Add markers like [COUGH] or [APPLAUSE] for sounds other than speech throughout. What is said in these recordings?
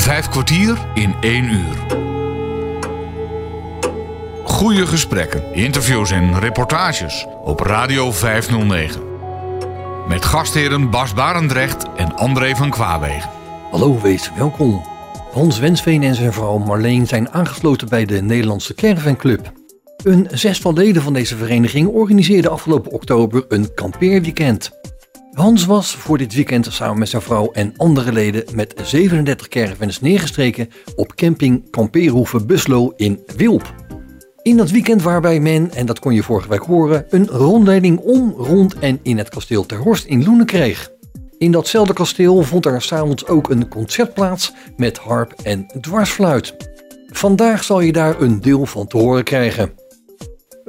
Vijf kwartier in één uur. Goede gesprekken, interviews en reportages op Radio 509. Met gastheren Bas Barendrecht en André van Kwaabegen. Hallo, wees welkom. Hans Wensveen en zijn vrouw Marleen zijn aangesloten bij de Nederlandse Caravan. Een zestal leden van deze vereniging organiseerde afgelopen oktober een kampeerweekend. Hans was voor dit weekend samen met zijn vrouw en andere leden met 37 caravans neergestreken op camping Kampeerhoeve Buslo in Wilp. In dat weekend waarbij men, en dat kon je vorige week horen, een rondleiding om, rond en in het kasteel Ter Horst in Loenen kreeg. In datzelfde kasteel vond er s'avonds ook een concert plaats met harp en dwarsfluit. Vandaag zal je daar een deel van te horen krijgen.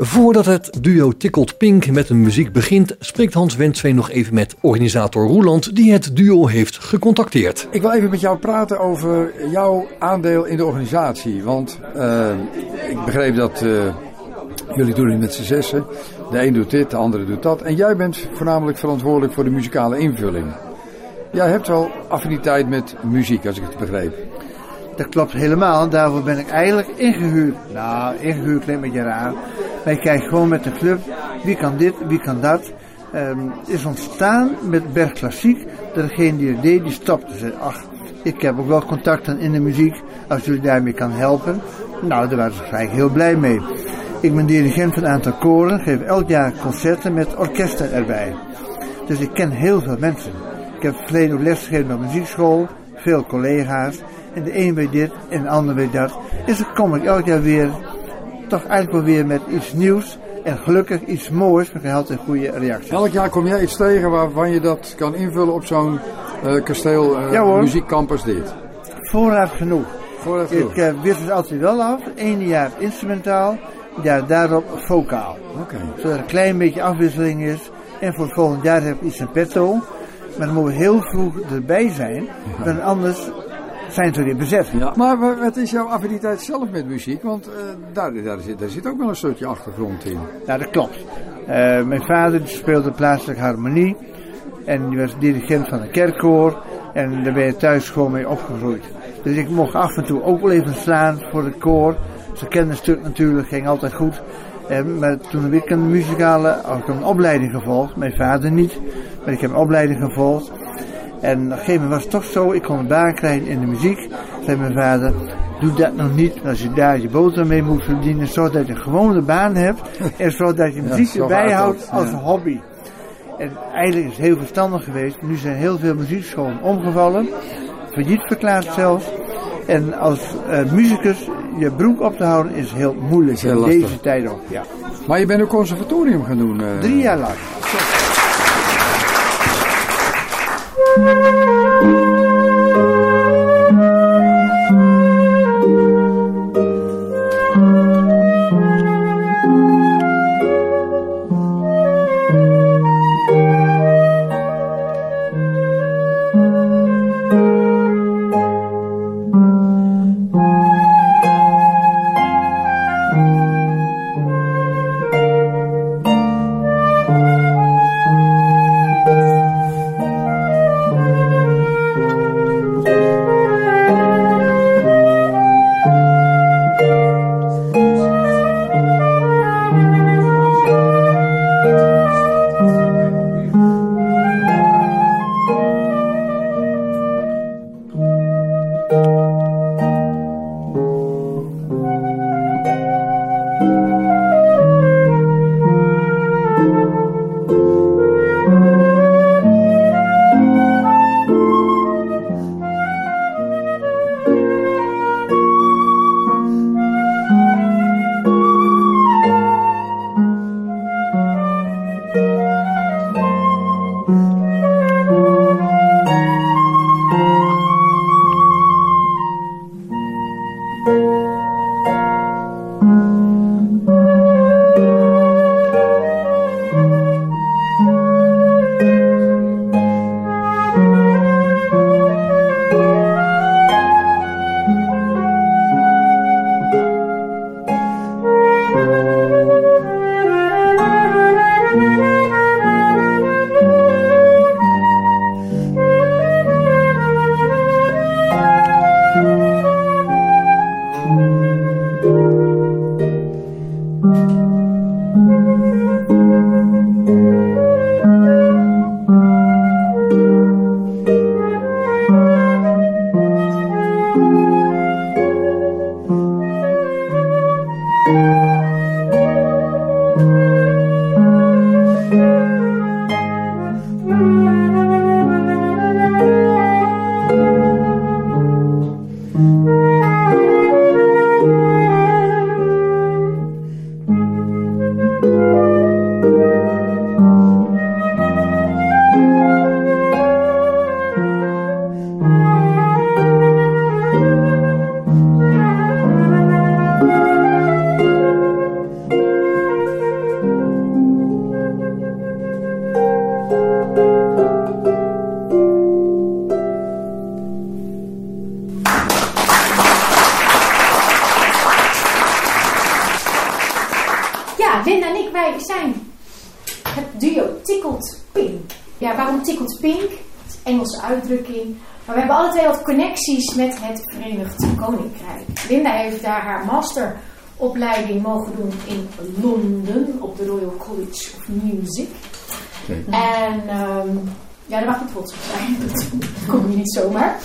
Voordat het duo Tickled Pink met een muziek begint, spreekt Hans Wensveen nog even met organisator Roeland, die het duo heeft gecontacteerd. Ik wil even met jou praten over jouw aandeel in de organisatie. Want uh, ik begreep dat uh, jullie doen het met z'n zessen. De een doet dit, de andere doet dat. En jij bent voornamelijk verantwoordelijk voor de muzikale invulling. Jij hebt wel affiniteit met muziek, als ik het begreep. Dat klopt helemaal. Daarvoor ben ik eigenlijk ingehuurd. Nou, ingehuurd klinkt een beetje raar. Wij kijken gewoon met de club. Wie kan dit, wie kan dat. Um, is ontstaan met Berg Klassiek. Dat degene die het deed, die stopte. Zei, ach, ik heb ook wel contacten in de muziek. Als jullie daarmee kan helpen. Nou, daar waren ze eigenlijk heel blij mee. Ik ben dirigent van een aantal koren. Geef elk jaar concerten met orkesten erbij. Dus ik ken heel veel mensen. Ik heb verleden ook lesgegeven op muziekschool. Veel collega's. En de een weet dit en de ander weet dat. Dus dan kom ik elk jaar weer, toch eigenlijk wel weer met iets nieuws. En gelukkig iets moois, maar altijd een goede reactie. Elk jaar kom jij iets tegen waarvan je dat kan invullen op zo'n uh, kasteel uh, ja, muziekcampus dit? Voorraad genoeg. Voorraad genoeg. Ik uh, wist het altijd wel af. Eén jaar instrumentaal, jaar daarop vocaal. Oké. Okay. Zodat er een klein beetje afwisseling is. En voor het volgend jaar heb ik iets in petto. Maar dan moeten we heel vroeg erbij zijn. Ja. Dan anders zijn ze weer bezet. Ja. Maar wat is jouw affiniteit zelf met muziek? Want uh, daar, daar, zit, daar zit ook wel een stukje achtergrond in. Ja, dat klopt. Uh, mijn vader speelde plaatselijke harmonie. En die was dirigent van een kerkkoor. En daar ben je thuis gewoon mee opgegroeid. Dus ik mocht af en toe ook wel even slaan voor het koor. Ze kenden een stuk natuurlijk, ging altijd goed. En, maar toen heb ik een muzikale, ook een opleiding gevolgd. Mijn vader niet, maar ik heb een opleiding gevolgd. En op een gegeven moment was het toch zo, ik kon een baan krijgen in de muziek. Zei mijn vader, doe dat nog niet. Als je daar je boter mee moet verdienen, zorg dat je een baan hebt. [LAUGHS] En zorg dat je muziek ja, erbij houdt als ja. hobby. En eigenlijk is het heel verstandig geweest. Nu zijn heel veel muziekscholen omgevallen. Failliet verklaard zelfs. En als uh, muzikus je broek op te houden is heel moeilijk. Heel in deze tijd ook, ja. Maar je bent een conservatorium gaan doen? Uh... Drie jaar lang. Ja, Connecties met het Verenigd Koninkrijk. Linda heeft daar haar masteropleiding mogen doen in Londen op de Royal College of Music. En um, ja, daar mag je trots op zijn. Dat kom je niet zomaar.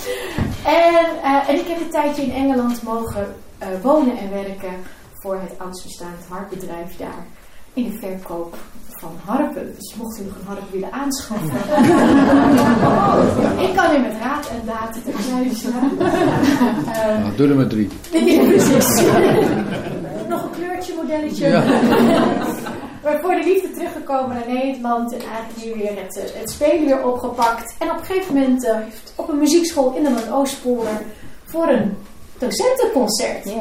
En, uh, en ik heb een tijdje in Engeland mogen uh, wonen en werken voor het bestaand hartbedrijf daar. In de verkoop van harpen. Dus mocht u nog een harp willen aanschaffen. ik kan u met raad en daad terzijde staan. uh, nou, doe er maar drie. [LAUGHS] precies. nog een kleurtje modelletje. Ja. Maar voor de liefde teruggekomen naar Nederland en eigenlijk nu weer het, eh, het spelen weer opgepakt. En op een gegeven moment uh, op een muziekschool in de Noordoostpolen voor een docentenconcert yes.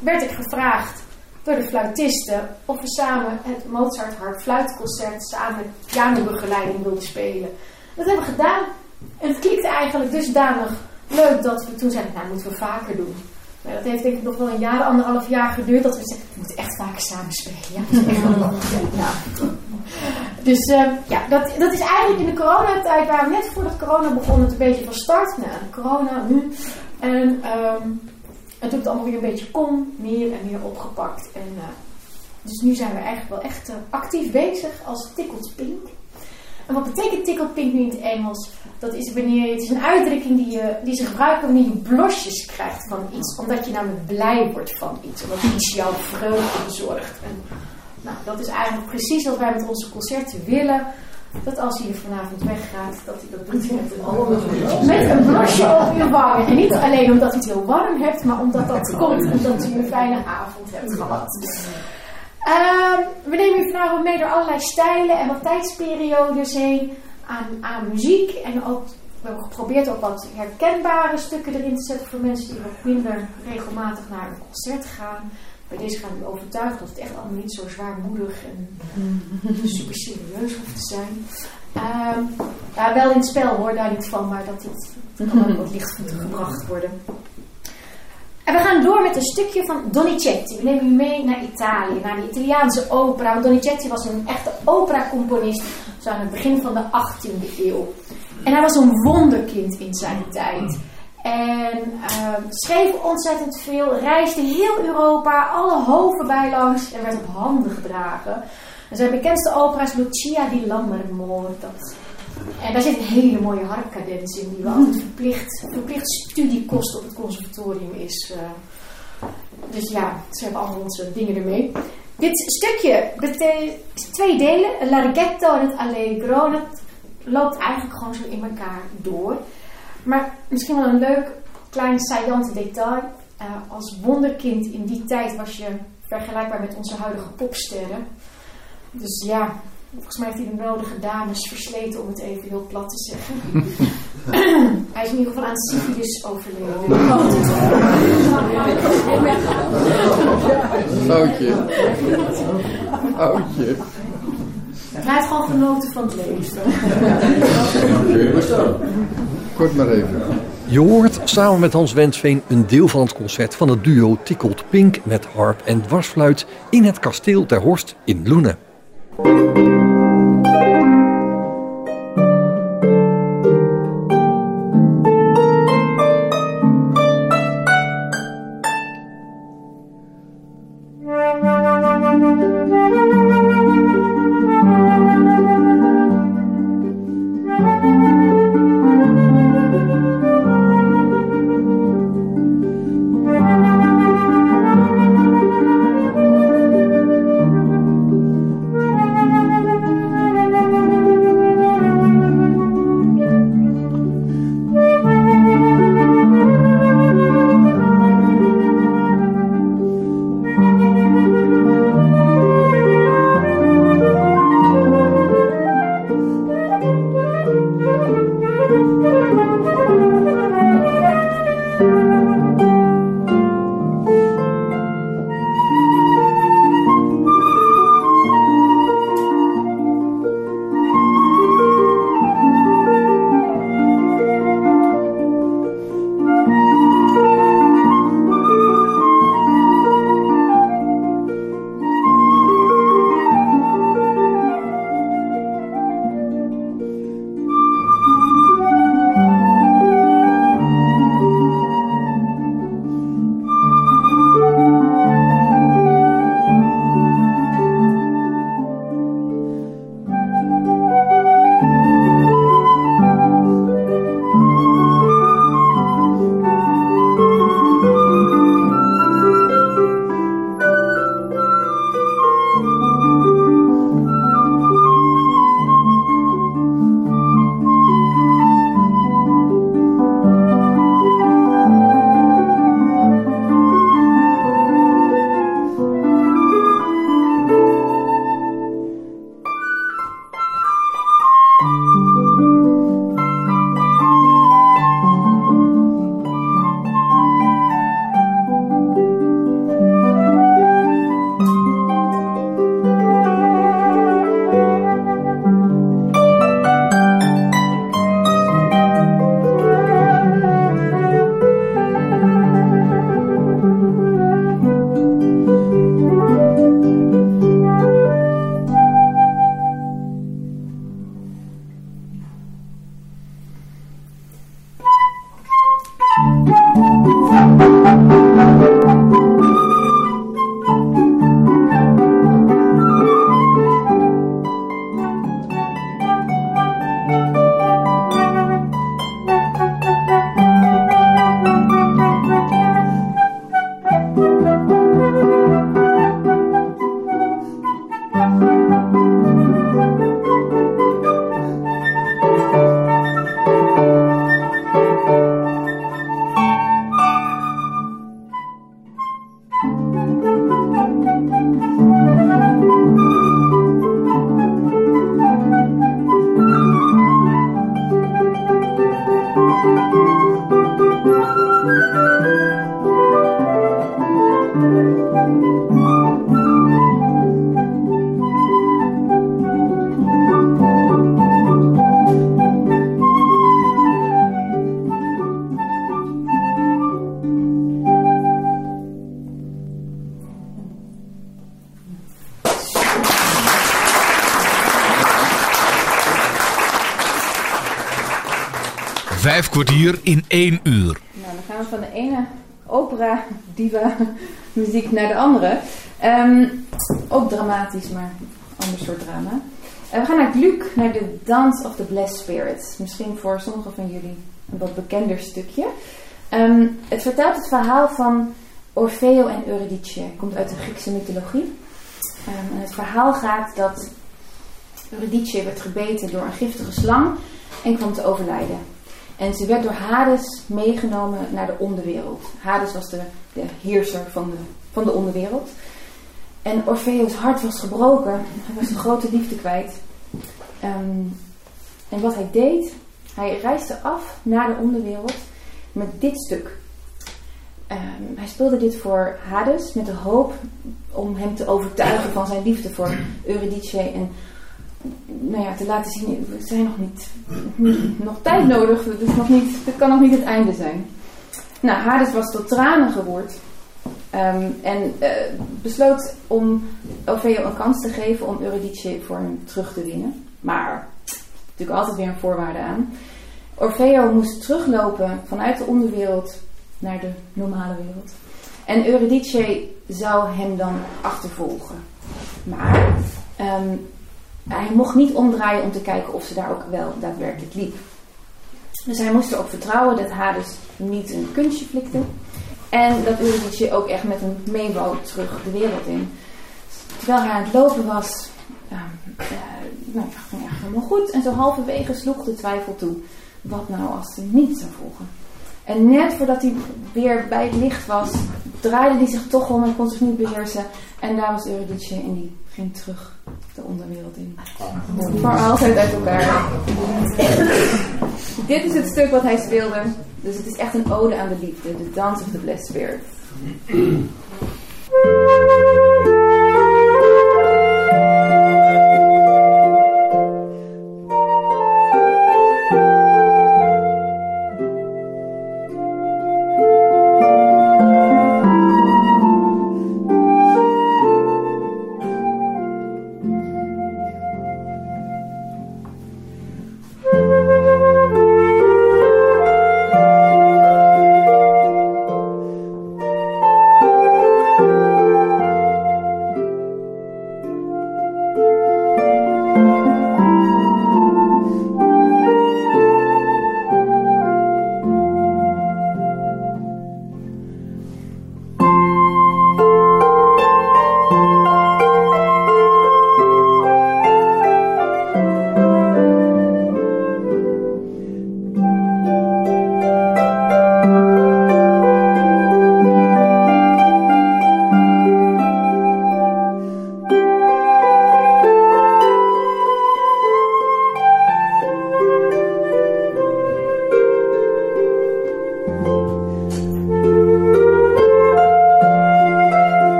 werd ik gevraagd door de fluitisten of we samen het Mozart Hart fluitconcert samen met pianobegeleiding wilden spelen. Dat hebben we gedaan. En het klikte eigenlijk dusdanig leuk dat we toen zeiden, nou moeten we vaker doen. Maar dat heeft denk ik nog wel een jaar, anderhalf jaar geduurd dat we zeggen, we moeten echt vaker samen spelen. Ja, dat is echt wel ja. Dus uh, ja, dat, dat is eigenlijk in de coronatijd, waar we net voordat corona begon, het een beetje van start. Nou, corona nu. En um, het allemaal weer een beetje kon, meer en meer opgepakt. En, uh, dus nu zijn we eigenlijk wel echt uh, actief bezig als Tickled Pink. En wat betekent Tickled Pink nu in het Engels? Dat is wanneer, het is een uitdrukking die, je, die ze gebruiken wanneer je blosjes krijgt van iets. Omdat je namelijk blij wordt van iets. Omdat iets jouw vreugde bezorgt. En, nou, dat is eigenlijk precies wat wij met onze concerten willen dat als hij vanavond weggaat, dat hij dat doet met een, met een blusje op je wangen. En niet alleen omdat u het heel warm hebt, maar omdat dat komt omdat u een fijne avond hebt gehad. Uh, we nemen u vanavond mee door allerlei stijlen en wat tijdsperiodes heen aan, aan muziek. En ook, we hebben geprobeerd ook wat herkenbare stukken erin te zetten voor mensen die wat minder regelmatig naar een concert gaan bij deze gaan we overtuigd dat het echt allemaal niet zo zwaarmoedig en [LAUGHS] super serieus hoeft te zijn. Uh, ja, wel in het spel hoor, daar niet van, maar dat het, kan ook wat lichtvoetig [LAUGHS] gebracht worden. En we gaan door met een stukje van Donizetti. We nemen u mee naar Italië, naar de Italiaanse opera. Want Donizetti was een echte operacomponist, zo aan het begin van de 18e eeuw. En hij was een wonderkind in zijn tijd. En uh, schreef ontzettend veel, reisde heel Europa, alle hoven bij langs en werd op handen gedragen. En zijn bekendste opera is Lucia di Lammermoor. En daar zit een hele mooie harpcadens in, die we altijd [LAUGHS] verplicht, verplicht studiekost op het conservatorium is. Uh, dus ja, ze hebben allemaal onze dingen ermee. Dit stukje is twee delen, Larghetto en het Allegro. Het loopt eigenlijk gewoon zo in elkaar door. Maar misschien wel een leuk klein saillant detail. Uh, als wonderkind in die tijd was je vergelijkbaar met onze huidige popsterren. Dus ja, volgens mij heeft hij de nodige dames versleten om het even heel plat te zeggen. [LAUGHS] hij is in ieder geval aan syphilis overleden. Foutje. Foutje. Hij heeft gewoon genoten van het leven. Je hoort samen met Hans Wensveen een deel van het concert van het duo Tickled Pink met harp en dwarsfluit in het kasteel ter Horst in Loenen. Kwartier in één uur. Nou, dan gaan we van de ene opera diva muziek naar de andere. Ehm, ook dramatisch, maar ander soort drama. Uh, we gaan naar Gluck, naar de Dance of the Blessed Spirits. Misschien voor sommigen van jullie een wat bekender stukje. Ehm, het vertelt het verhaal van Orfeo en Eurydice. Het komt uit de Griekse mythologie. En het verhaal gaat dat Eurydice werd gebeten door een giftige slang en kwam te overlijden. En ze werd door Hades meegenomen naar de onderwereld. Hades was de, de heerser van de, van de onderwereld. En Orfeus hart was gebroken. Hij was een grote liefde kwijt. Ehm, en wat hij deed, hij reisde af naar de onderwereld met dit stuk. Ehm, hij speelde dit voor Hades met de hoop om hem te overtuigen van zijn liefde voor Eurydice en nou ja, te laten zien, we zijn nog niet, nog tijd nodig, dus nog niet, het kan nog niet het einde zijn. Nou, Hades was tot tranen gewoord ehm, en uh, besloot om Orfeo een kans te geven om Eurydice voor hem terug te winnen. Maar, natuurlijk altijd weer een voorwaarde aan. Orfeo moest teruglopen vanuit de onderwereld naar de normale wereld. En Eurydice zou hem dan achtervolgen. Maar um, hij mocht niet omdraaien om te kijken of ze daar ook wel daadwerkelijk liep. Dus hij moest erop vertrouwen dat Hades niet een kunstje flikte. En dat Eurydice ook echt met hem mee wou terug de wereld in. Terwijl hij aan het lopen was, uh, uh, nou ja, helemaal goed. En zo halverwege sloeg de twijfel toe. Wat nou als ze niet zou volgen? En net voordat hij weer bij het licht was, draaide hij zich toch om en kon zich niet beheersen. En daar was Eurydice en die ging terug de onderwereld in. Voor altijd uit elkaar. [LAUGHS] Dit is het stuk wat hij speelde. Dus het is echt een ode aan de liefde. De Dance of the Blessed Spirit.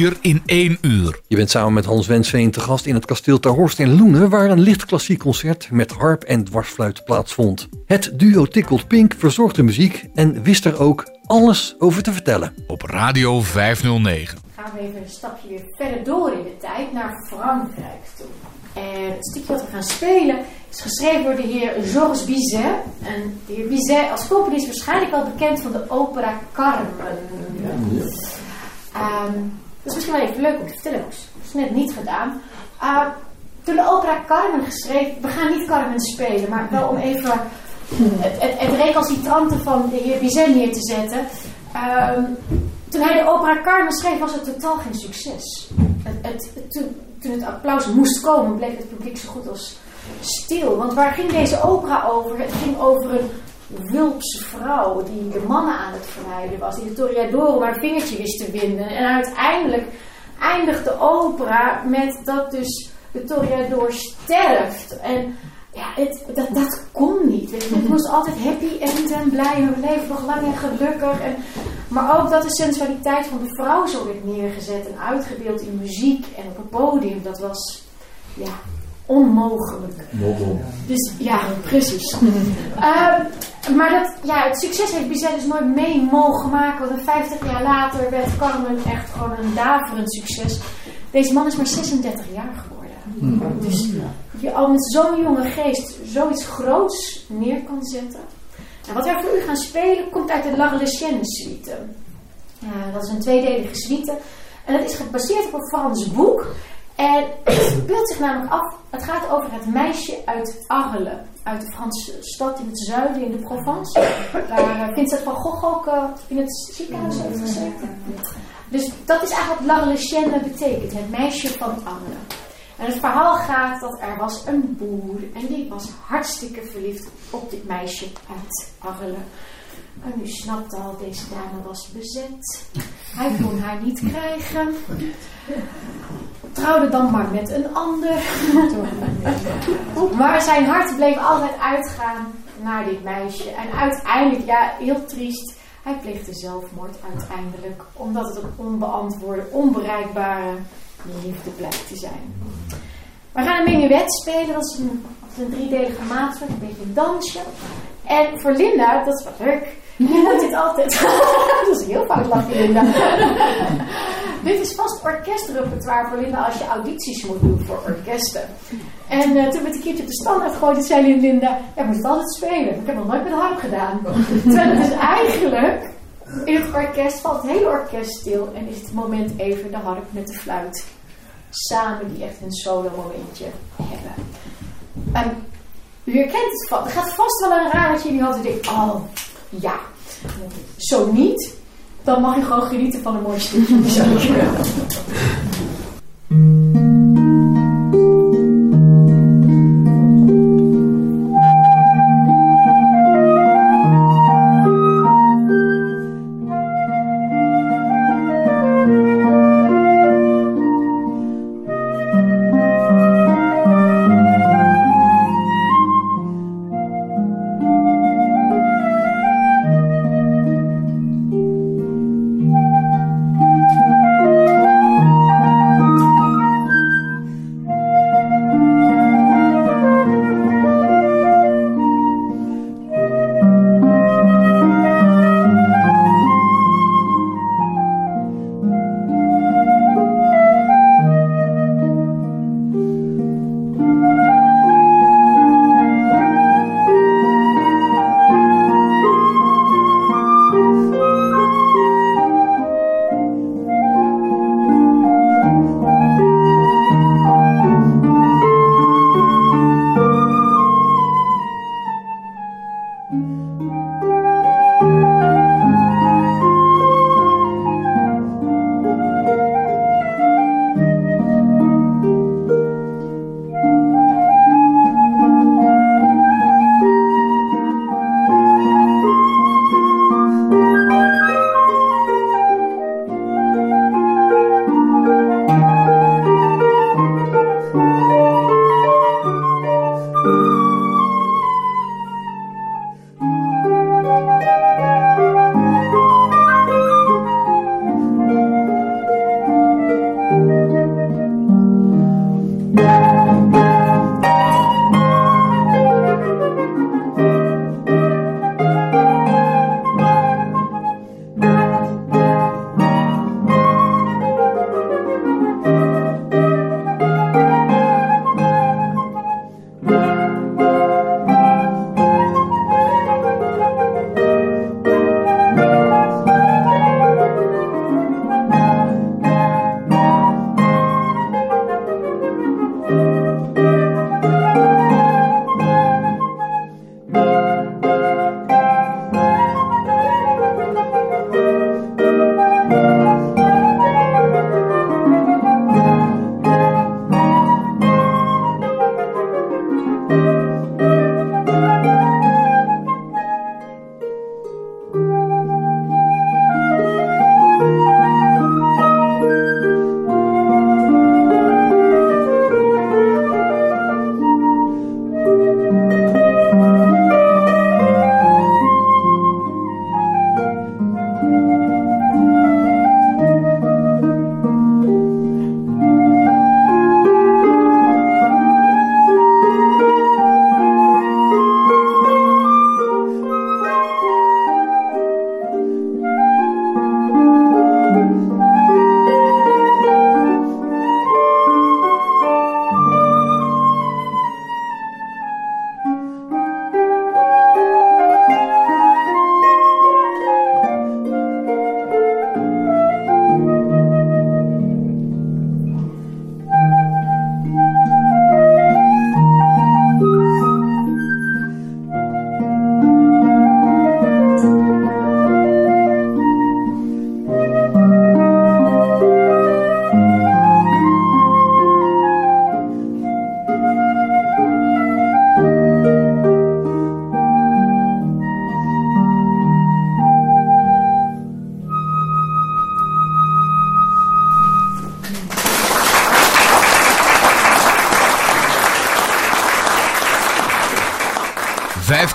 In één uur. Je bent samen met Hans Wensveen te gast in het kasteel Ter Horst in Loenen... waar een licht klassiek concert met harp en dwarsfluit plaatsvond. Het duo Tickled Pink verzorgde de muziek en wist er ook alles over te vertellen. Op Radio 509. Gaan we even een stapje weer verder door in de tijd naar Frankrijk toe. En het stukje wat we gaan spelen is geschreven door de heer Georges Bizet. En de heer Bizet als componist is waarschijnlijk wel bekend van de opera Carmen. Ehm, dat is misschien wel even leuk om te vertellen. Dat is net niet gedaan. Toen de opera Carmen geschreven, we gaan niet Carmen spelen, maar wel om even het, het, het recalcitrante van de heer Bizet neer te zetten. Ehm, toen hij de opera Carmen schreef, was het totaal geen succes. Het, toen, toen, het applaus moest komen, bleek het publiek zo goed als stil. Want waar ging deze opera over? Het ging over een wulpse vrouw die de mannen aan het verleiden was. Die de Toreador haar vingertje wist te winden. En uiteindelijk eindigt de opera met dat dus de Toreador sterft. En ja, het, dat, dat kon niet. Het moest altijd happy end en blij en we leven nog lang en gelukkig. En, maar ook dat de sensualiteit van de vrouw zo werd neergezet en uitgebeeld in muziek en op het podium. Dat was ja, onmogelijk. Dus ja, precies. uh, [LAUGHS] maar dat, ja, het succes heeft Bizet dus nooit mee mogen maken. Want 50 jaar later werd Carmen echt gewoon een daverend succes. Deze man is maar 36 jaar geworden. Dus je al met zo'n jonge geest zoiets groots neer kan zetten. En wat wij voor u gaan spelen komt uit de L'Arlésienne suite. Uh, dat is een tweedelige suite. En dat is gebaseerd op een Frans boek. En het speelt zich namelijk af, het gaat over het meisje uit Arles, uit de Franse stad in het zuiden, in de Provence. Waar uh, Vincent van Gogh ook uh, in het ziekenhuis heeft gezeten. Dus dat is eigenlijk wat L'Arlésienne betekent, het meisje van Arles. En het verhaal gaat dat er was een boer en die was hartstikke verliefd op dit meisje uit Arles. En u snapt al, deze dame was bezet. Hij kon haar niet krijgen. Trouwde dan maar met een ander. Maar zijn hart bleef altijd uitgaan naar dit meisje. En uiteindelijk, ja, heel triest, hij pleegde zelfmoord uiteindelijk. Omdat het een onbeantwoorde, onbereikbare liefde blijkt te zijn. We gaan een menuet spelen, is een, een driedelige maat, een beetje een dansje. En voor Linda, dat is wat leuk, die moet dit altijd. [LAUGHS] dat is heel fout lachen, Linda. [LAUGHS] dit is vast orkestrepertoire voor Linda als je audities moet doen voor orkesten. En uh, toen we een keertje op de standaard gooiden, zei Linda: Ja, moet het altijd spelen. Ik heb nog nooit met harp gedaan. Terwijl het is eigenlijk in het orkest valt het hele orkest stil en is het moment even de harp met de fluit samen die echt een solo momentje hebben. U herkent het vast. Er gaat vast wel een radertje in die hoofd en denkt, oh ja. Zo niet, dan mag je gewoon genieten van een mooi stukje muziek. [LAUGHS]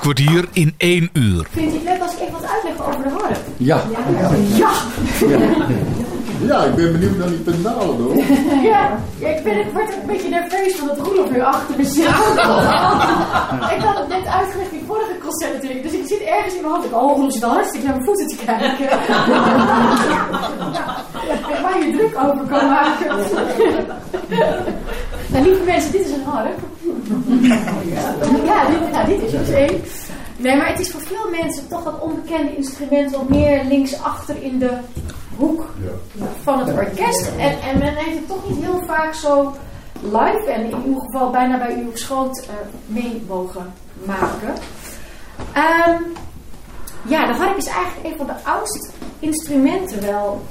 kwartier in één uur. Vindt u het leuk als ik even wat uitleg over de harp? Ja. Ja! Ja, ik ben benieuwd naar die pendalen hoor. [LAUGHS] Ja, ik, ben, ik word een beetje nerveus van dat Roelof weer achter me zit. ik had het net uitgelegd in het vorige concert natuurlijk. Dus ik zit ergens in mijn hoofd. Ik oh, Roelof zit al hartstikke naar mijn voeten te kijken. ja, waar je druk over kan maken. [LAUGHS] nou, lieve mensen, dit is een harp. Ja, dit, nou, dit is dus één. Nee, maar het is voor veel mensen toch dat onbekende instrument wat meer linksachter in de hoek van het orkest. En, en men heeft het toch niet heel vaak zo live en in uw geval bijna bij uw schoot uh, mee mogen maken. Um, ja, de harp is eigenlijk een van de oudste instrumenten wel.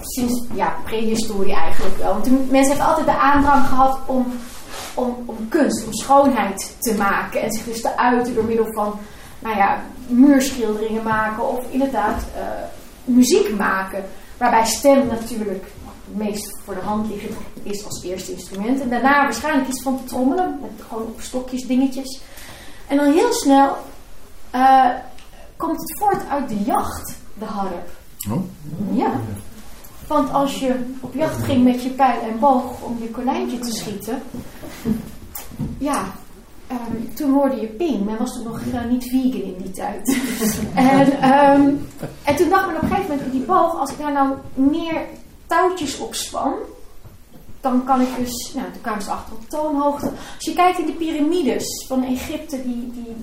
Sinds ja, prehistorie eigenlijk wel. Want mensen hebben altijd de aandrang gehad om, om, om kunst, om schoonheid te maken. En zich dus te uiten door middel van nou ja, muurschilderingen maken of inderdaad uh, muziek maken. Waarbij stem natuurlijk het meest voor de hand liggend is als eerste instrument. En daarna waarschijnlijk iets van trommelen, met gewoon op stokjes, dingetjes. En dan heel snel uh, komt het voort uit de jacht, de harp. Oh. Ja. Want als je op jacht ging met je pijl en boog om je konijntje te schieten, ja, Um, toen hoorde je ping. Men was toen nog uh, niet vegan in die tijd. [LAUGHS] en, um, en toen dacht men op een gegeven moment, die boog, als ik daar nou meer touwtjes op span, dan kan ik dus, nou, toen kwamen ze achter op toonhoogte. Als je kijkt in de piramides van Egypte, die, die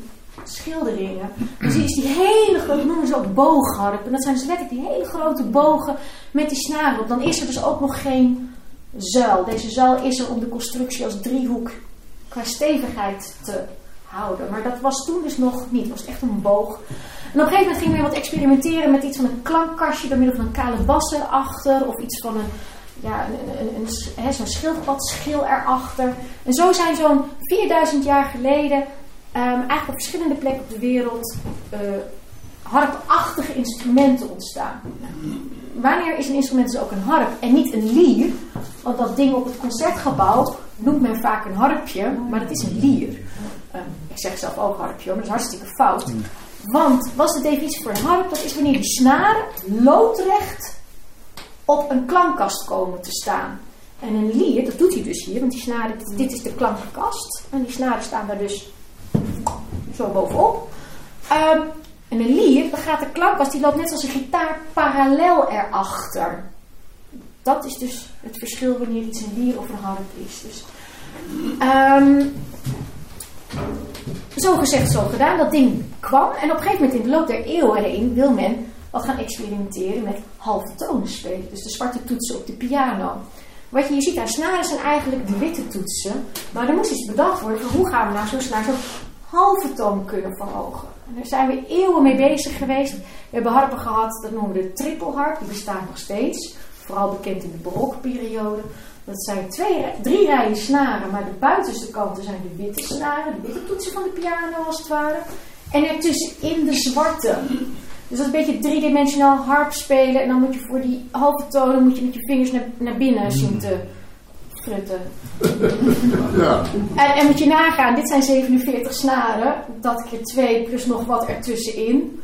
schilderingen, dus die hele grote, noemen ze ook boogharp. En dat zijn dus letterlijk die hele grote bogen met die snaren op. Dan is er dus ook nog geen zuil. Deze zuil is er om de constructie als driehoek qua stevigheid te houden. Maar dat was toen dus nog niet. Het was echt een boog. En op een gegeven moment gingen we wat experimenteren met iets van een klankkastje door middel van een kale bassen achter. Of iets van een, ja, een, een, een, zo'n schildpadschil erachter. En zo zijn zo'n 4000 jaar geleden um, eigenlijk op verschillende plekken op de wereld uh, harpachtige instrumenten ontstaan. Wanneer is een instrument dus ook een harp en niet een lier? Want dat ding op het concertgebouw noemt men vaak een harpje, maar dat is een lier. Uh, ik zeg zelf ook harpje, maar dat is hartstikke fout. Want wat is de definitie voor een harp? Dat is wanneer die snaren loodrecht op een klankkast komen te staan. En een lier, dat doet hij dus hier, want die snaren, dit is de klankkast. En die snaren staan daar dus zo bovenop. Um, en een lier, dan gaat de klankkast, die loopt net als een gitaar parallel erachter. Dat is dus het verschil wanneer iets een lier of een harp is. Dus, um, zo gezegd, zo gedaan. Dat ding kwam. En op een gegeven moment in de loop der eeuwen heen wil men wat gaan experimenteren met halve tonen spelen. Dus de zwarte toetsen op de piano. Wat je ziet, daar snaren zijn eigenlijk de witte toetsen. Maar er moest iets bedacht worden hoe gaan we nou zo'n snaar zo'n halve toon kunnen verhogen. En daar zijn we eeuwen mee bezig geweest. We hebben harpen gehad, dat noemen we de trippelharp. Die bestaat nog steeds. Vooral bekend in de barokperiode. Dat zijn twee, drie rijen snaren, maar de buitenste kanten zijn de witte snaren, de witte toetsen van de piano als het ware. En ertussenin de zwarte. Dus dat is een beetje driedimensionaal harp spelen. En dan moet je voor die halve tonen moet je met je vingers naar, naar binnen zien te frutten. [LAUGHS] Ja. En, en moet je nagaan, dit zijn 47 snaren. Dat keer 2 plus nog wat ertussenin.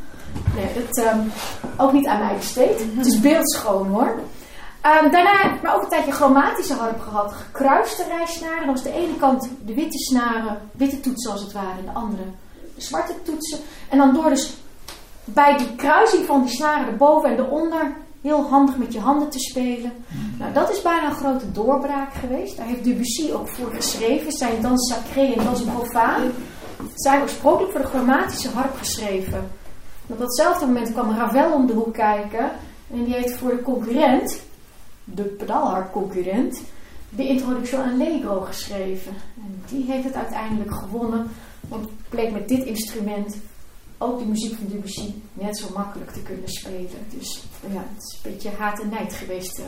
Nee, dat um, ook niet aan mij besteed. Het is beeldschoon hoor. Um, daarna heb ik ook een tijdje chromatische harp gehad. Gekruiste rijsnaren. Dan was de ene kant de witte snaren, witte toetsen als het ware. En de andere de zwarte toetsen. En dan door dus bij die kruising van die snaren erboven en eronder heel handig met je handen te spelen. Nou, dat is bijna een grote doorbraak geweest. Daar heeft Debussy ook voor geschreven. Zijn dans sacré en dans profane zijn oorspronkelijk voor de chromatische harp geschreven. op datzelfde moment kwam Ravel om de hoek kijken. En die heeft voor de concurrent, de pedaalharp-concurrent, de Introduction Allegro geschreven. En die heeft het uiteindelijk gewonnen. Want het bleek met dit instrument ook de muziek van Debussy net zo makkelijk te kunnen spelen. Dus ja, het is een beetje haat en nijd geweest.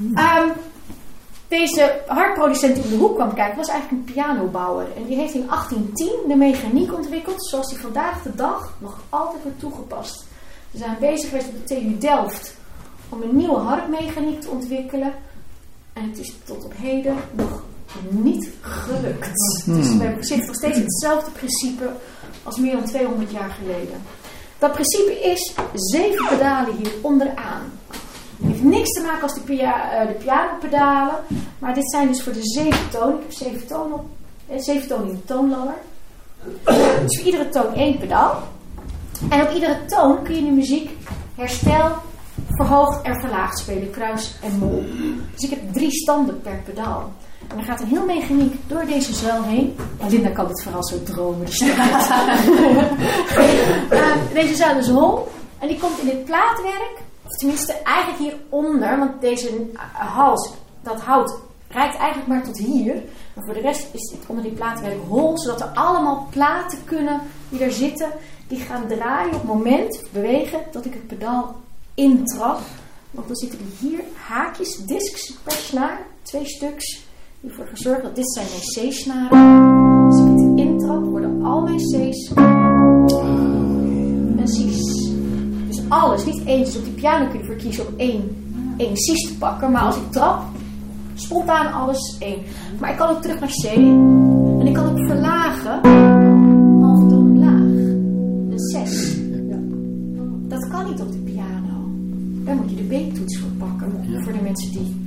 Um, deze hartproducent die om de hoek kwam kijken was eigenlijk een pianobouwer. En die heeft in 1810 de mechaniek ontwikkeld zoals die vandaag de dag nog altijd wordt toegepast. Ze zijn bezig geweest op de TU Delft om een nieuwe hartmechaniek te ontwikkelen. En het is tot op heden nog niet gelukt. Dus we zitten nog steeds hetzelfde principe als meer dan 200 jaar geleden. Dat principe is zeven pedalen hier onderaan. Het heeft niks te maken als de, pia uh, de pianopedalen, maar dit zijn dus voor de zeven tonen. Ik heb zeven tonen, op, eh, zeven tonen in de toonladder. dus voor iedere toon één pedaal. En op iedere toon kun je de muziek herstel, verhoogd en verlaagd spelen, kruis en mol. Dus ik heb drie standen per pedaal. En dan gaat een heel mechaniek door deze zuil heen. En Linda kan het vooral zo dromen. Uh, [LAUGHS] deze zuil is hol. En die komt in dit plaatwerk. Of tenminste eigenlijk hieronder. Want deze hals, dat hout, reikt eigenlijk maar tot hier. Maar voor de rest is dit onder die plaatwerk hol. Zodat er allemaal platen kunnen die er zitten. Die gaan draaien op het moment, bewegen, dat ik het pedaal intrap. Want dan zitten hier haakjes, discs per snaar. Twee stuks die ervoor gezorgd dat dit zijn mijn C-snaren. Als ik het intrap, worden al mijn C's en C's. Dus alles, niet eentjes. Op die piano kun je ervoor kiezen om één, één C's te pakken. Maar als ik trap, spontaan alles één. Maar ik kan ook terug naar C. En ik kan ook verlagen. Half toon laag. Een 6. Dat kan niet op de piano. Daar moet je de B-toets voor pakken. Voor de mensen die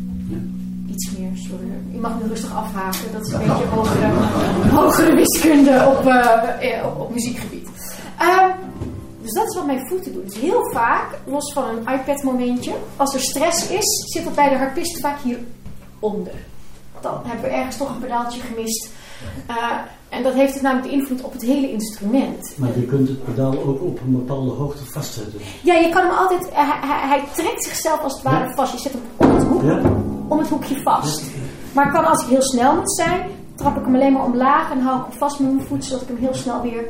iets meer, sorry. Je mag nu rustig afhaken. Dat is een beetje hogere, hogere wiskunde op, uh, op, op, muziekgebied. Uh, dus dat is wat mijn voeten doen. Dus heel vaak, los van een iPad momentje, als er stress is, zit dat bij de harpist vaak hieronder. Dan hebben we ergens toch een pedaaltje gemist. Uh, en dat heeft het namelijk invloed op het hele instrument. Maar je kunt het pedaal ook op een bepaalde hoogte vastzetten. Ja, je kan hem altijd. Hij, hij, hij trekt zichzelf als het ware ja. vast. Je zet hem om het, hoek, ja. om het hoekje vast. Ja. Maar kan als ik heel snel moet zijn, trap ik hem alleen maar omlaag en hou ik hem vast met mijn voet, zodat ik hem heel snel weer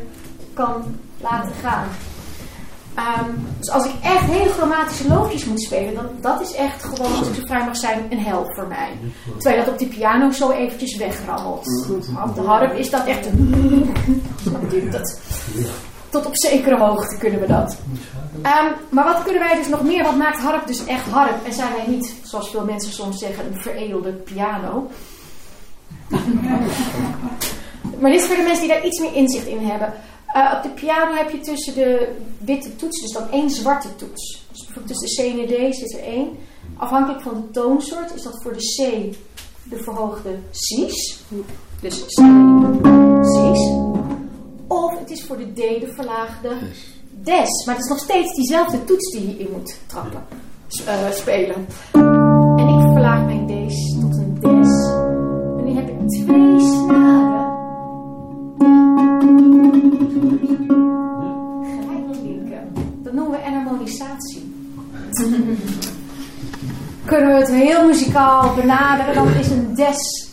kan laten gaan. Um, dus als ik echt hele chromatische loopjes moet spelen, dan dat is echt gewoon, als ik zo vrij mag zijn, een hel voor mij. Terwijl dat op die piano zo eventjes wegrammelt. Op de harp is dat echt een... dat. Tot op zekere hoogte kunnen we dat. Um, maar wat kunnen wij dus nog meer? Wat maakt harp dus echt harp? En zijn wij niet, zoals veel mensen soms zeggen, een veredelde piano? [LAUGHS] maar dit is voor de mensen die daar iets meer inzicht in hebben. Uh, op de piano heb je tussen de witte toetsen, dus dan één zwarte toets. Dus bijvoorbeeld tussen de C en de D zit er één. Afhankelijk van de toonsoort is dat voor de C de verhoogde C's. Dus C, C's. Of het is voor de D de verlaagde Des. Maar het is nog steeds diezelfde toets die je in moet trappen, uh, spelen. En ik verlaag mijn D's tot een Des. En nu heb ik twee snaren. [LAUGHS] Kunnen we het heel muzikaal benaderen, dan is een des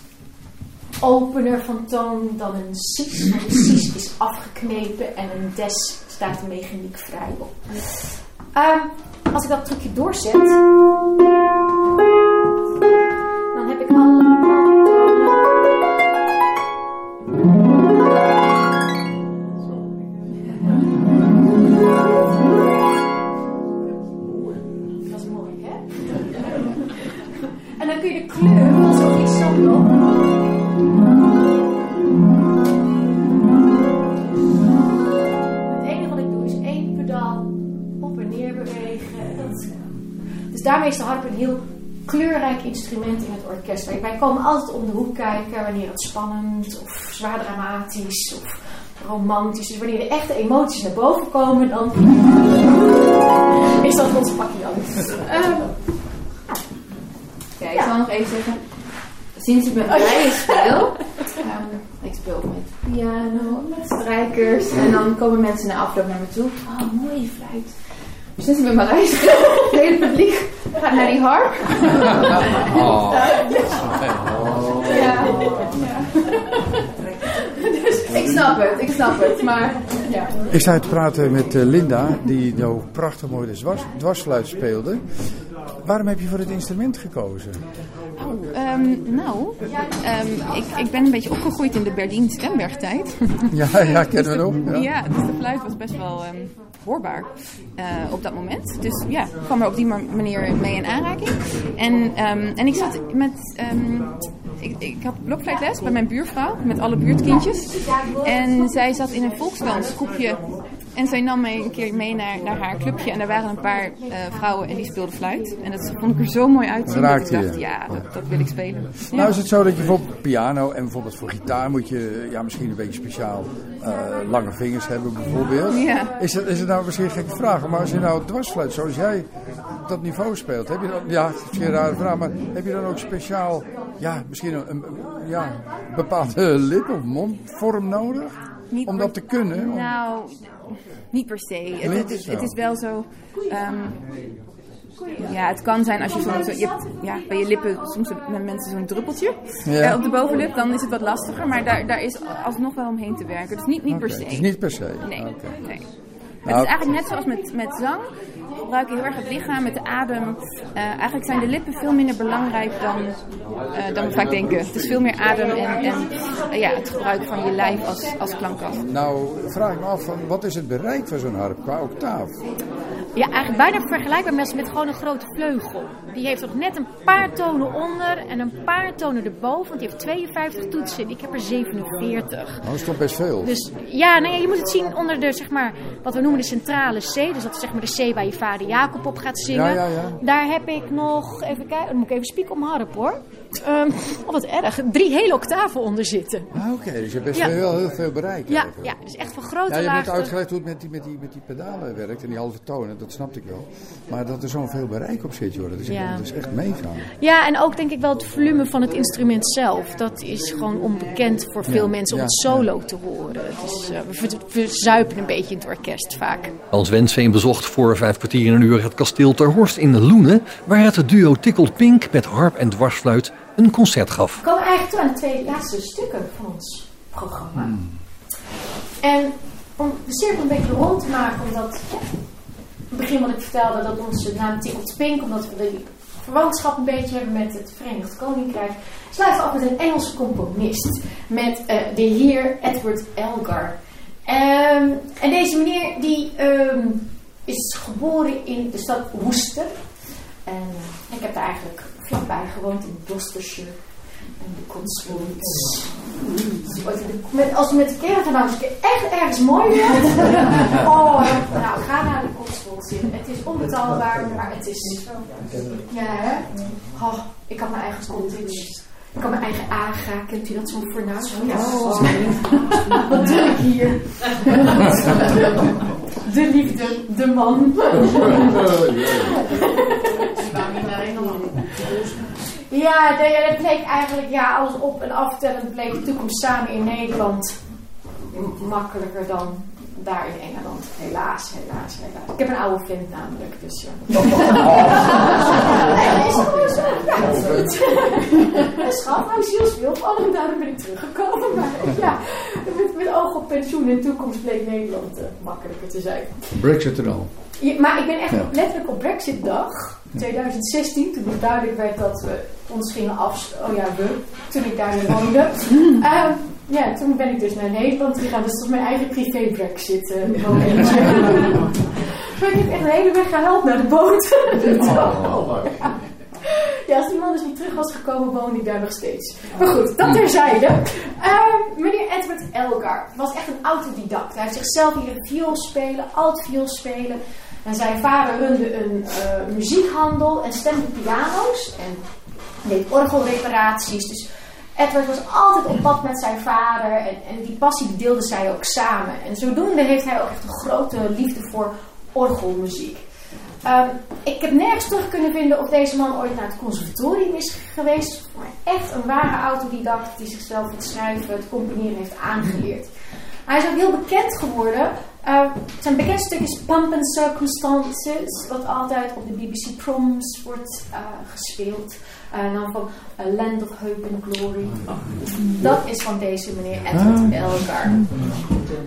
opener van toon dan een. Want een cis is afgeknepen en een des staat de mechaniek vrij op. Um, als ik dat trucje doorzet, dan heb ik alle daarmee is de harp een heel kleurrijk instrument in het orkest. Wij komen altijd om de hoek kijken wanneer het spannend of zwaar dramatisch of romantisch. Dus wanneer de echte emoties naar boven komen, dan is dat ons pakje dan. Um, ja, ik zal nog even zeggen. Sinds ik met Marije speel, [LAUGHS] um, ik speel met piano, met strijkers. En dan komen mensen na afloop naar me toe. Oh, mooie fluit. Sinds ik met Marije [LAUGHS] speel, het hele publiek gaat naar die harp. [LAUGHS] Oh. Ja. ja. Dus ik snap het, ik snap het, maar ja. Ik sta te praten met uh, Linda, die nou prachtig mooi de dwars, dwarsfluit speelde. Waarom heb je voor het instrument gekozen? Oh, um, nou, um, ik, ik ben een beetje opgegroeid in de Berlin Stemberg tijd. [LAUGHS] Ja, ja kennen we nog. Ja. ja, dus de fluit was best wel um, hoorbaar uh, op dat moment. Dus ja, ik kwam er op die manier mee in aanraking. En, en ik zat met ik, ik had blokfluitles bij mijn buurvrouw met alle buurtkindjes. En zij zat in een volksdansgroepje. En zij nam mij een keer mee naar, naar haar clubje. En daar waren een paar eh, vrouwen en die speelden fluit. En dat vond ik er zo mooi uitzien. Dat ik je? dacht, ja, dat, dat wil ik spelen. Ja. Nou is het zo dat je bijvoorbeeld piano en bijvoorbeeld voor gitaar moet je ja, misschien een beetje speciaal eh, lange vingers hebben bijvoorbeeld. Ja. Is, het, is het nou misschien een gekke vraag, maar als je nou dwarsfluit zoals jij op dat niveau speelt, heb je dan, ja, het is rare vraag, maar heb je dan ook speciaal, ja, misschien een, een- een- ja, bepaalde [LAUGHS] lip- of mondvorm nodig? Niet om dat te kunnen? Om- Nou, niet per se. Het, is, zo. het is wel zo. ehm, ja, het kan zijn als je soms. zo- Je hebt ja, bij je lippen soms hebben mensen zo'n druppeltje Ja. eh, op de bovenlip. Dan is het wat lastiger. Maar daar, daar is alsnog wel omheen te werken. Dus niet, niet per se. Het is niet per se. Nee, nee. Nou, het is eigenlijk net zoals met, met zang. Gebruiken heel erg het lichaam met de adem. Eh, eigenlijk zijn de lippen veel minder belangrijk dan, eh, dan we vaak denken. Het is veel meer adem en, en eh, ja, het gebruik van je lijf als, als klankkast. Nou, vraag ik me af, van, wat is het bereik van zo'n harp qua octaaf? Ja, eigenlijk bijna vergelijkbaar met, met gewoon een grote vleugel. Die heeft nog net een paar tonen onder en een paar tonen erboven. Want die heeft 52 toetsen en ik heb er 47. Nou, dat is toch best veel. Dus ja, nou ja, je moet het zien onder de, zeg maar, wat we noemen de centrale C. Dus dat is zeg maar de C waar je vader Jacob op gaat zingen. Ja, ja, ja. Daar heb ik nog, even kijken, dan moet ik even spieken om harp hoor. Ehm, oh, wat erg. Drie hele octaven onder zitten. Ah, Oké, dus je hebt best Ja. wel heel, heel veel bereik. Ja, ja, dus echt van grote Ja, je hebt uitgelegd hoe het met die, met, die, met die pedalen werkt en die halve tonen, dat snapte ik wel. Maar dat er zo'n veel bereik op zit, joh, dat is, Ja. dat is echt meegaan. Ja, en ook denk ik wel het volume van het instrument zelf. Dat is gewoon onbekend voor veel Ja, mensen om ja, het solo te horen. Dus eh, we ver- verzuipen een beetje in het orkest vaak. Hans Wensveen bezocht voor vijf kwartier en een uur het kasteel Ter Horst in Loenen, waar het duo Tickled Pink met harp en dwarsfluit een concert gaf. We komen eigenlijk toe aan de twee laatste stukken van ons programma. En om de cirkel een beetje rond te maken, omdat ja, in het begin wat ik vertelde, dat onze naam Tickled Pink, omdat we die verwantschap een beetje hebben met het Verenigd Koninkrijk, sluiten we af met een Engelse componist, met eh, de heer Edward Elgar. Ehm, en deze meneer die ehm, is geboren in de stad Worcester. En ik heb daar eigenlijk vlakbij gewoond in Gloucestershire. En de met- Als we met de caravan nou eens een keer echt ergens mooi bent. [LAUGHS] oh, nou ga naar de in. Het is onbetaalbaar, maar het is... Ja, hè? Oh, ik had mijn eigen cottage. Ik had mijn eigen aga. Kent u dat zo'n fornuis? Oh, ja. [LAUGHS] Wat doe ik hier? [LAUGHS] De liefde, de man. Ja, nee, ja, dat bleek eigenlijk, ja, alles op en aftellen bleek de toekomst samen in Nederland. Makkelijker dan daar in Engeland. Helaas, helaas, helaas. Ik heb een oude vent namelijk, dus ja. [LAUGHS] Nee, is gewoon zo. Ja, goed. Een schat, nou zielsveel. Op andere dagen ben ik teruggekomen. Maar ja, met, met oog op pensioen en toekomst bleek Nederland eh, makkelijker te zijn. Brexit er al. Ja, maar ik ben echt Ja. letterlijk op Brexit-dag 2016, toen het duidelijk werd dat we ons gingen af... Oh ja, we, toen ik daar woonde. [LAUGHS] Ehm, ja, toen ben ik dus naar Nederland gegaan. Dus dat mijn eigen privé-Brexit eh, momentje. maar ik heb echt de hele weg gehaald naar de boot. ja. [LAUGHS] Ja, als die man dus niet terug was gekomen, woonde ik daar nog steeds. Maar goed, dat terzijde. Ehm meneer Edward Elgar was echt een autodidact. Hij heeft zichzelf leren viool spelen, alt viool spelen. En zijn vader runde een eh, muziekhandel en stemde piano's. En deed orgelreparaties. Dus Edward was altijd op pad met zijn vader. En, die passie die deelden zij ook samen. En zodoende heeft hij ook echt een grote liefde voor orgelmuziek. Ehm, ik heb nergens terug kunnen vinden of deze man ooit naar het conservatorium is geweest. Maar echt een ware autodidact die zichzelf het schrijven, het componeren heeft aangeleerd. Hij is ook heel bekend geworden. Ehm, zijn bekendste stuk is Pump and Circumstances, wat altijd op de BBC Proms wordt eh, gespeeld. Eh, En dan van Land of Hope and Glory. Dat is van deze meneer Edward Elgar.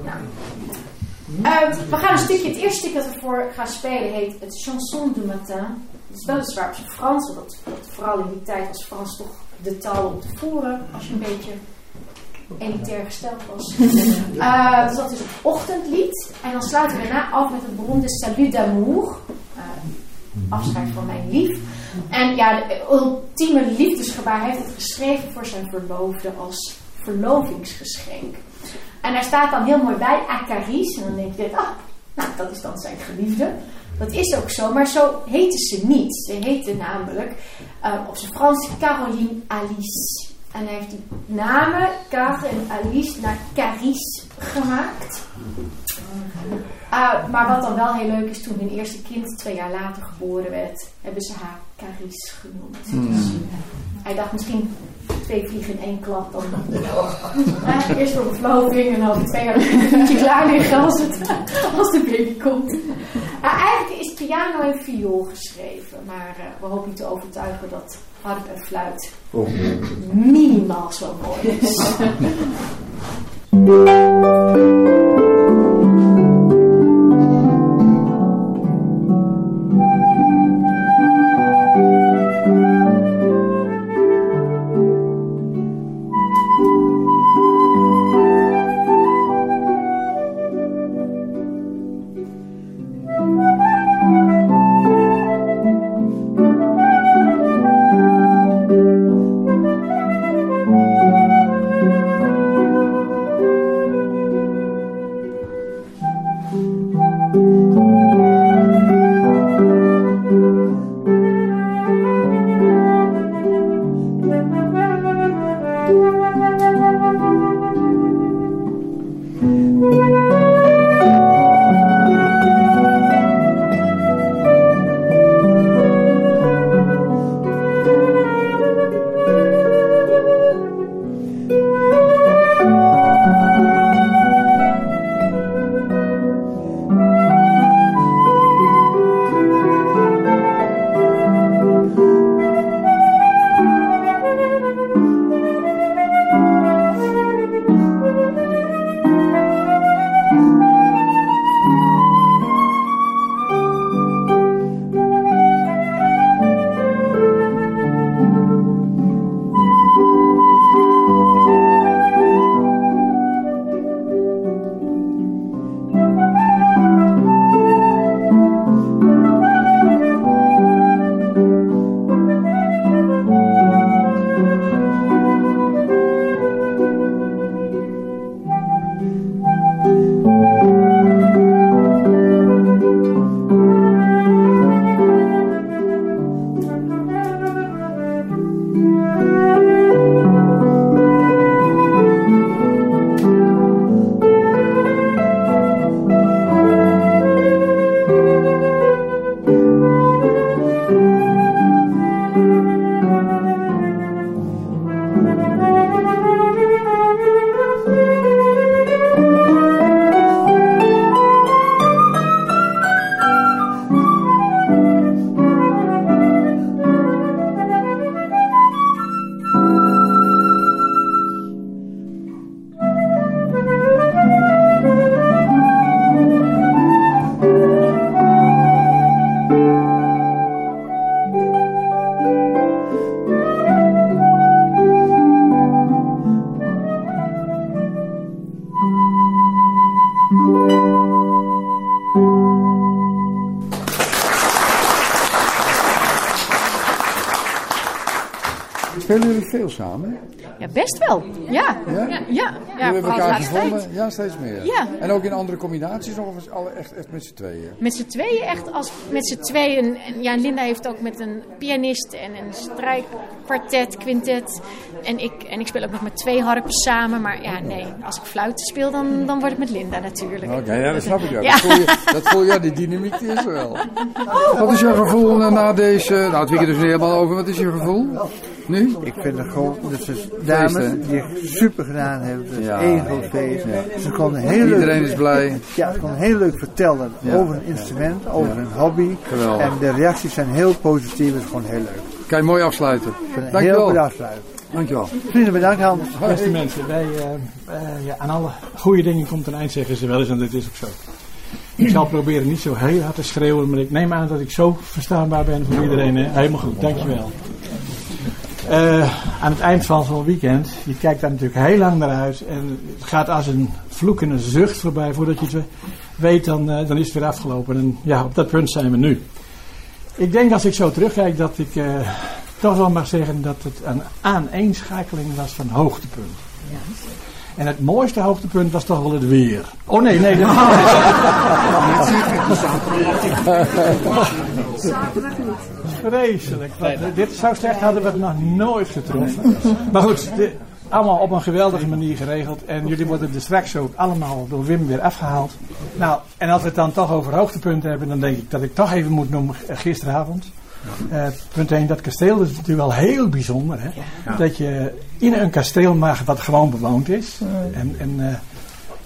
Ja. We gaan een stukje, het eerste stuk dat we voor gaan spelen heet het Chanson du Matin. Het is weliswaar op Frans, want dat, dat vooral in die tijd was Frans toch de taal om te voeren, als je een beetje elitair gesteld was. [LAUGHS] Eh, dus dat is het ochtendlied. En dan sluiten we daarna af met het beroemde Salut d'amour. Eh, afscheid van mijn lief. En ja, de ultieme liefdesgebaar heeft het geschreven voor zijn verloofde als verlovingsgeschenk. En daar staat dan heel mooi bij, Acaris. En dan denk je, ah, nou, dat is dan zijn geliefde. Dat is ook zo, maar zo heette ze niet. Ze heette namelijk uh, op zijn Frans Caroline Alice. En hij heeft die namen, Car en Alice, naar Caris gemaakt. Uh, maar wat dan wel heel leuk is, toen hun eerste kind twee jaar later geboren werd, hebben ze haar Caris genoemd. Hmm. Dus, uh, hij dacht misschien twee vliegen in één klap. Dan, [LAUGHS] uh, eerst voor de verloving en dan twee jaar een [LAUGHS] klaar liggen als, het, als de baby komt. eigenlijk is piano en viool geschreven, maar we hopen je te overtuigen dat harp en fluit Oh. minimaal zo mooi is. [LAUGHS] gevonden? Ja, steeds meer. Ja. En ook in andere combinaties of alle echt, echt met z'n tweeën? Met z'n tweeën echt als met z'n tweeën. Ja, Linda heeft ook met een pianist en een strijkkwartet, quintet. En ik, en ik speel ook nog met twee harpen samen. Maar ja, nee, als ik fluit speel, dan, dan wordt het met Linda natuurlijk. Oké, ja, dat snap ik. Ja. Dat, voel je, dat voel je, ja, die dynamiek is er wel. Wat is jouw gevoel eh, na deze... Nou, het weekend is er helemaal over. Wat is je gevoel? Nu? Ik vind het gewoon, dat ze dames die echt super gedaan hebben. Het is Ja. één groot feest. Ja. Ze konden heel Iedereen leuk, is blij. Ja, ze konden heel leuk vertellen Ja. over een instrument, over Ja. een hobby. Geweldig. En de reacties zijn heel positief. Het is gewoon heel leuk. Kan je mooi afsluiten. Het heel Dankjewel. goed afsluiten. Dankjewel. Vrienden, bedankt Hans. Beste mensen, wij, eh, eh, ja, aan alle goede dingen komt een eind, zeggen ze wel eens, en dat is ook zo. Ik zal proberen niet zo heel hard te schreeuwen, maar ik neem aan dat ik zo verstaanbaar ben voor iedereen. Hè? Helemaal goed, dankjewel. Eh aan het eind van zo'n weekend, je kijkt daar natuurlijk heel lang naar uit en het gaat als een vloek en een zucht voorbij. Voordat je het weet, dan, eh, dan is het weer afgelopen. En ja, op dat punt zijn we nu. Ik denk als ik zo terugkijk dat ik uh, toch wel mag zeggen dat het een aaneenschakeling was van hoogtepunten. Ja. En het mooiste hoogtepunt was toch wel het weer. Oh nee, nee. Dat [LAUGHS] Vreselijk. dit zo slecht hadden we het nog nooit getroffen. Maar goed, dit, allemaal op een geweldige manier geregeld. En jullie worden er straks ook allemaal door Wim weer afgehaald. Nou, en als we het dan toch over hoogtepunten hebben, dan denk ik dat ik toch even moet noemen eh, gisteravond. Uh, punt 1, dat kasteel is natuurlijk wel heel bijzonder. Hè? Dat je in een kasteel mag wat gewoon bewoond is. En, en uh,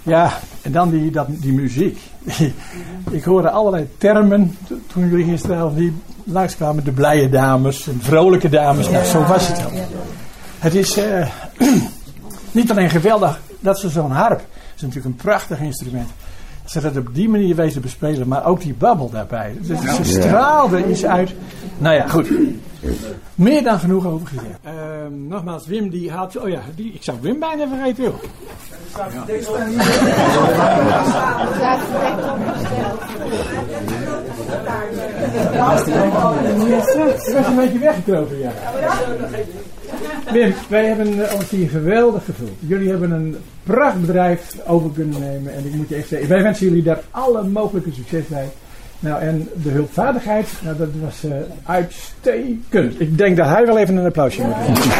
ja, en dan die, dat, die muziek. [LAUGHS] ik hoorde allerlei termen toen jullie gisteravond die langskwamen. De blije dames en vrolijke dames. Nou, zo was het wel. Het is uh, [CLEARS THROAT] niet alleen geweldig dat ze zo'n harp. Het is natuurlijk een prachtig instrument ze dat op die manier wezen bespelen, maar ook die babbel daarbij. Dus ze straalde iets uit. Nou ja, goed. Meer dan genoeg over gezegd. Uh, nogmaals, Wim die had. Oh ja, die, ik zou Wim bijna vergeten, joh. Ja. Ik was een beetje weggekropen, ja. Wim, wij hebben ons hier geweldig gevuld. Jullie hebben een prachtbedrijf over kunnen nemen. En ik moet je echt zeggen, wij wensen jullie daar alle mogelijke succes bij. Nou, en de hulpvaardigheid, nou, dat was uh, uitstekend. Ik denk dat hij wel even een applausje moet geven.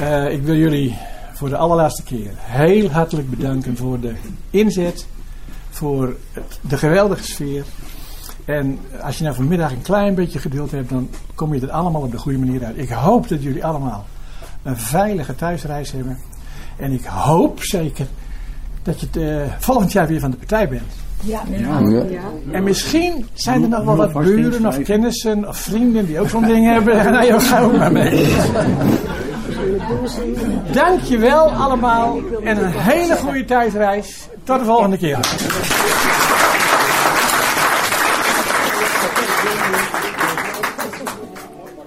Uh, ik wil jullie voor de allerlaatste keer heel hartelijk bedanken voor de inzet, voor het, de geweldige sfeer. En als je nou vanmiddag een klein beetje geduld hebt, dan kom je er allemaal op de goede manier uit. Ik hoop dat jullie allemaal een veilige thuisreis hebben. En ik hoop zeker dat je het, uh, volgend jaar weer van de partij bent. Ja, ja. ja. En misschien zijn er nog wel wat buren of kennissen of vrienden die ook zo'n ding hebben. [LAUGHS] Nou, ja, ga ook maar mee. Dankjewel allemaal en een hele goede thuisreis. Tot de volgende keer.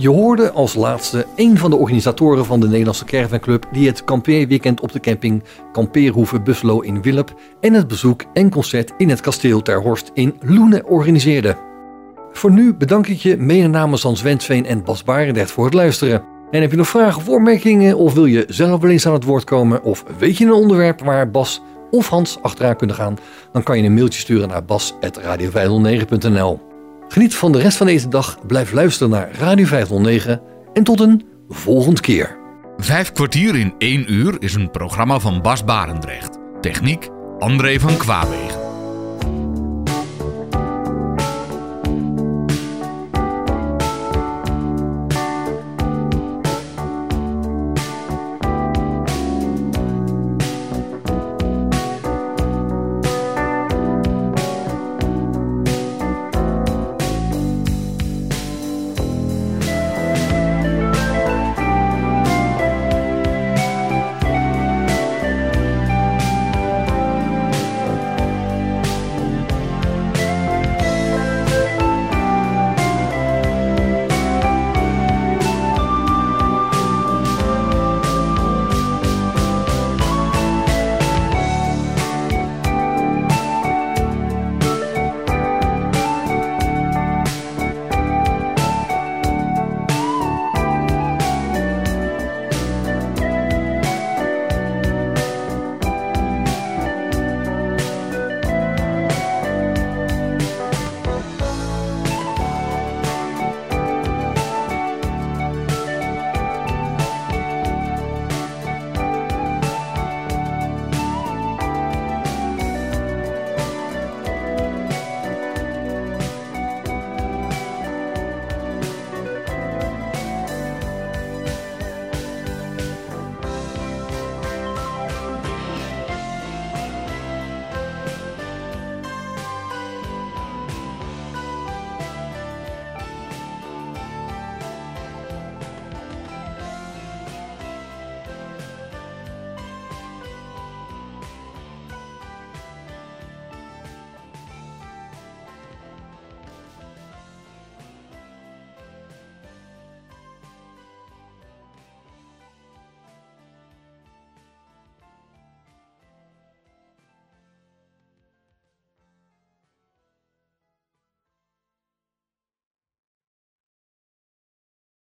Je hoorde als laatste een van de organisatoren van de Nederlandse Caravan die het kampeerweekend op de camping Kampeerhoeve Buslo in Willep en het bezoek en concert in het kasteel Ter Horst in Loenen organiseerde. Voor nu bedank ik je mede namens Hans Wensveen en Bas Barendrecht voor het luisteren. En heb je nog vragen of opmerkingen of wil je zelf wel eens aan het woord komen of weet je een onderwerp waar Bas of Hans achteraan kunnen gaan, dan kan je een mailtje sturen naar bas.radio509.nl. Geniet van de rest van deze dag, blijf luisteren naar Radio 509 en tot een volgende keer. Vijf kwartier in één uur is een programma van Bas Barendrecht. Techniek André van Kwaabegen.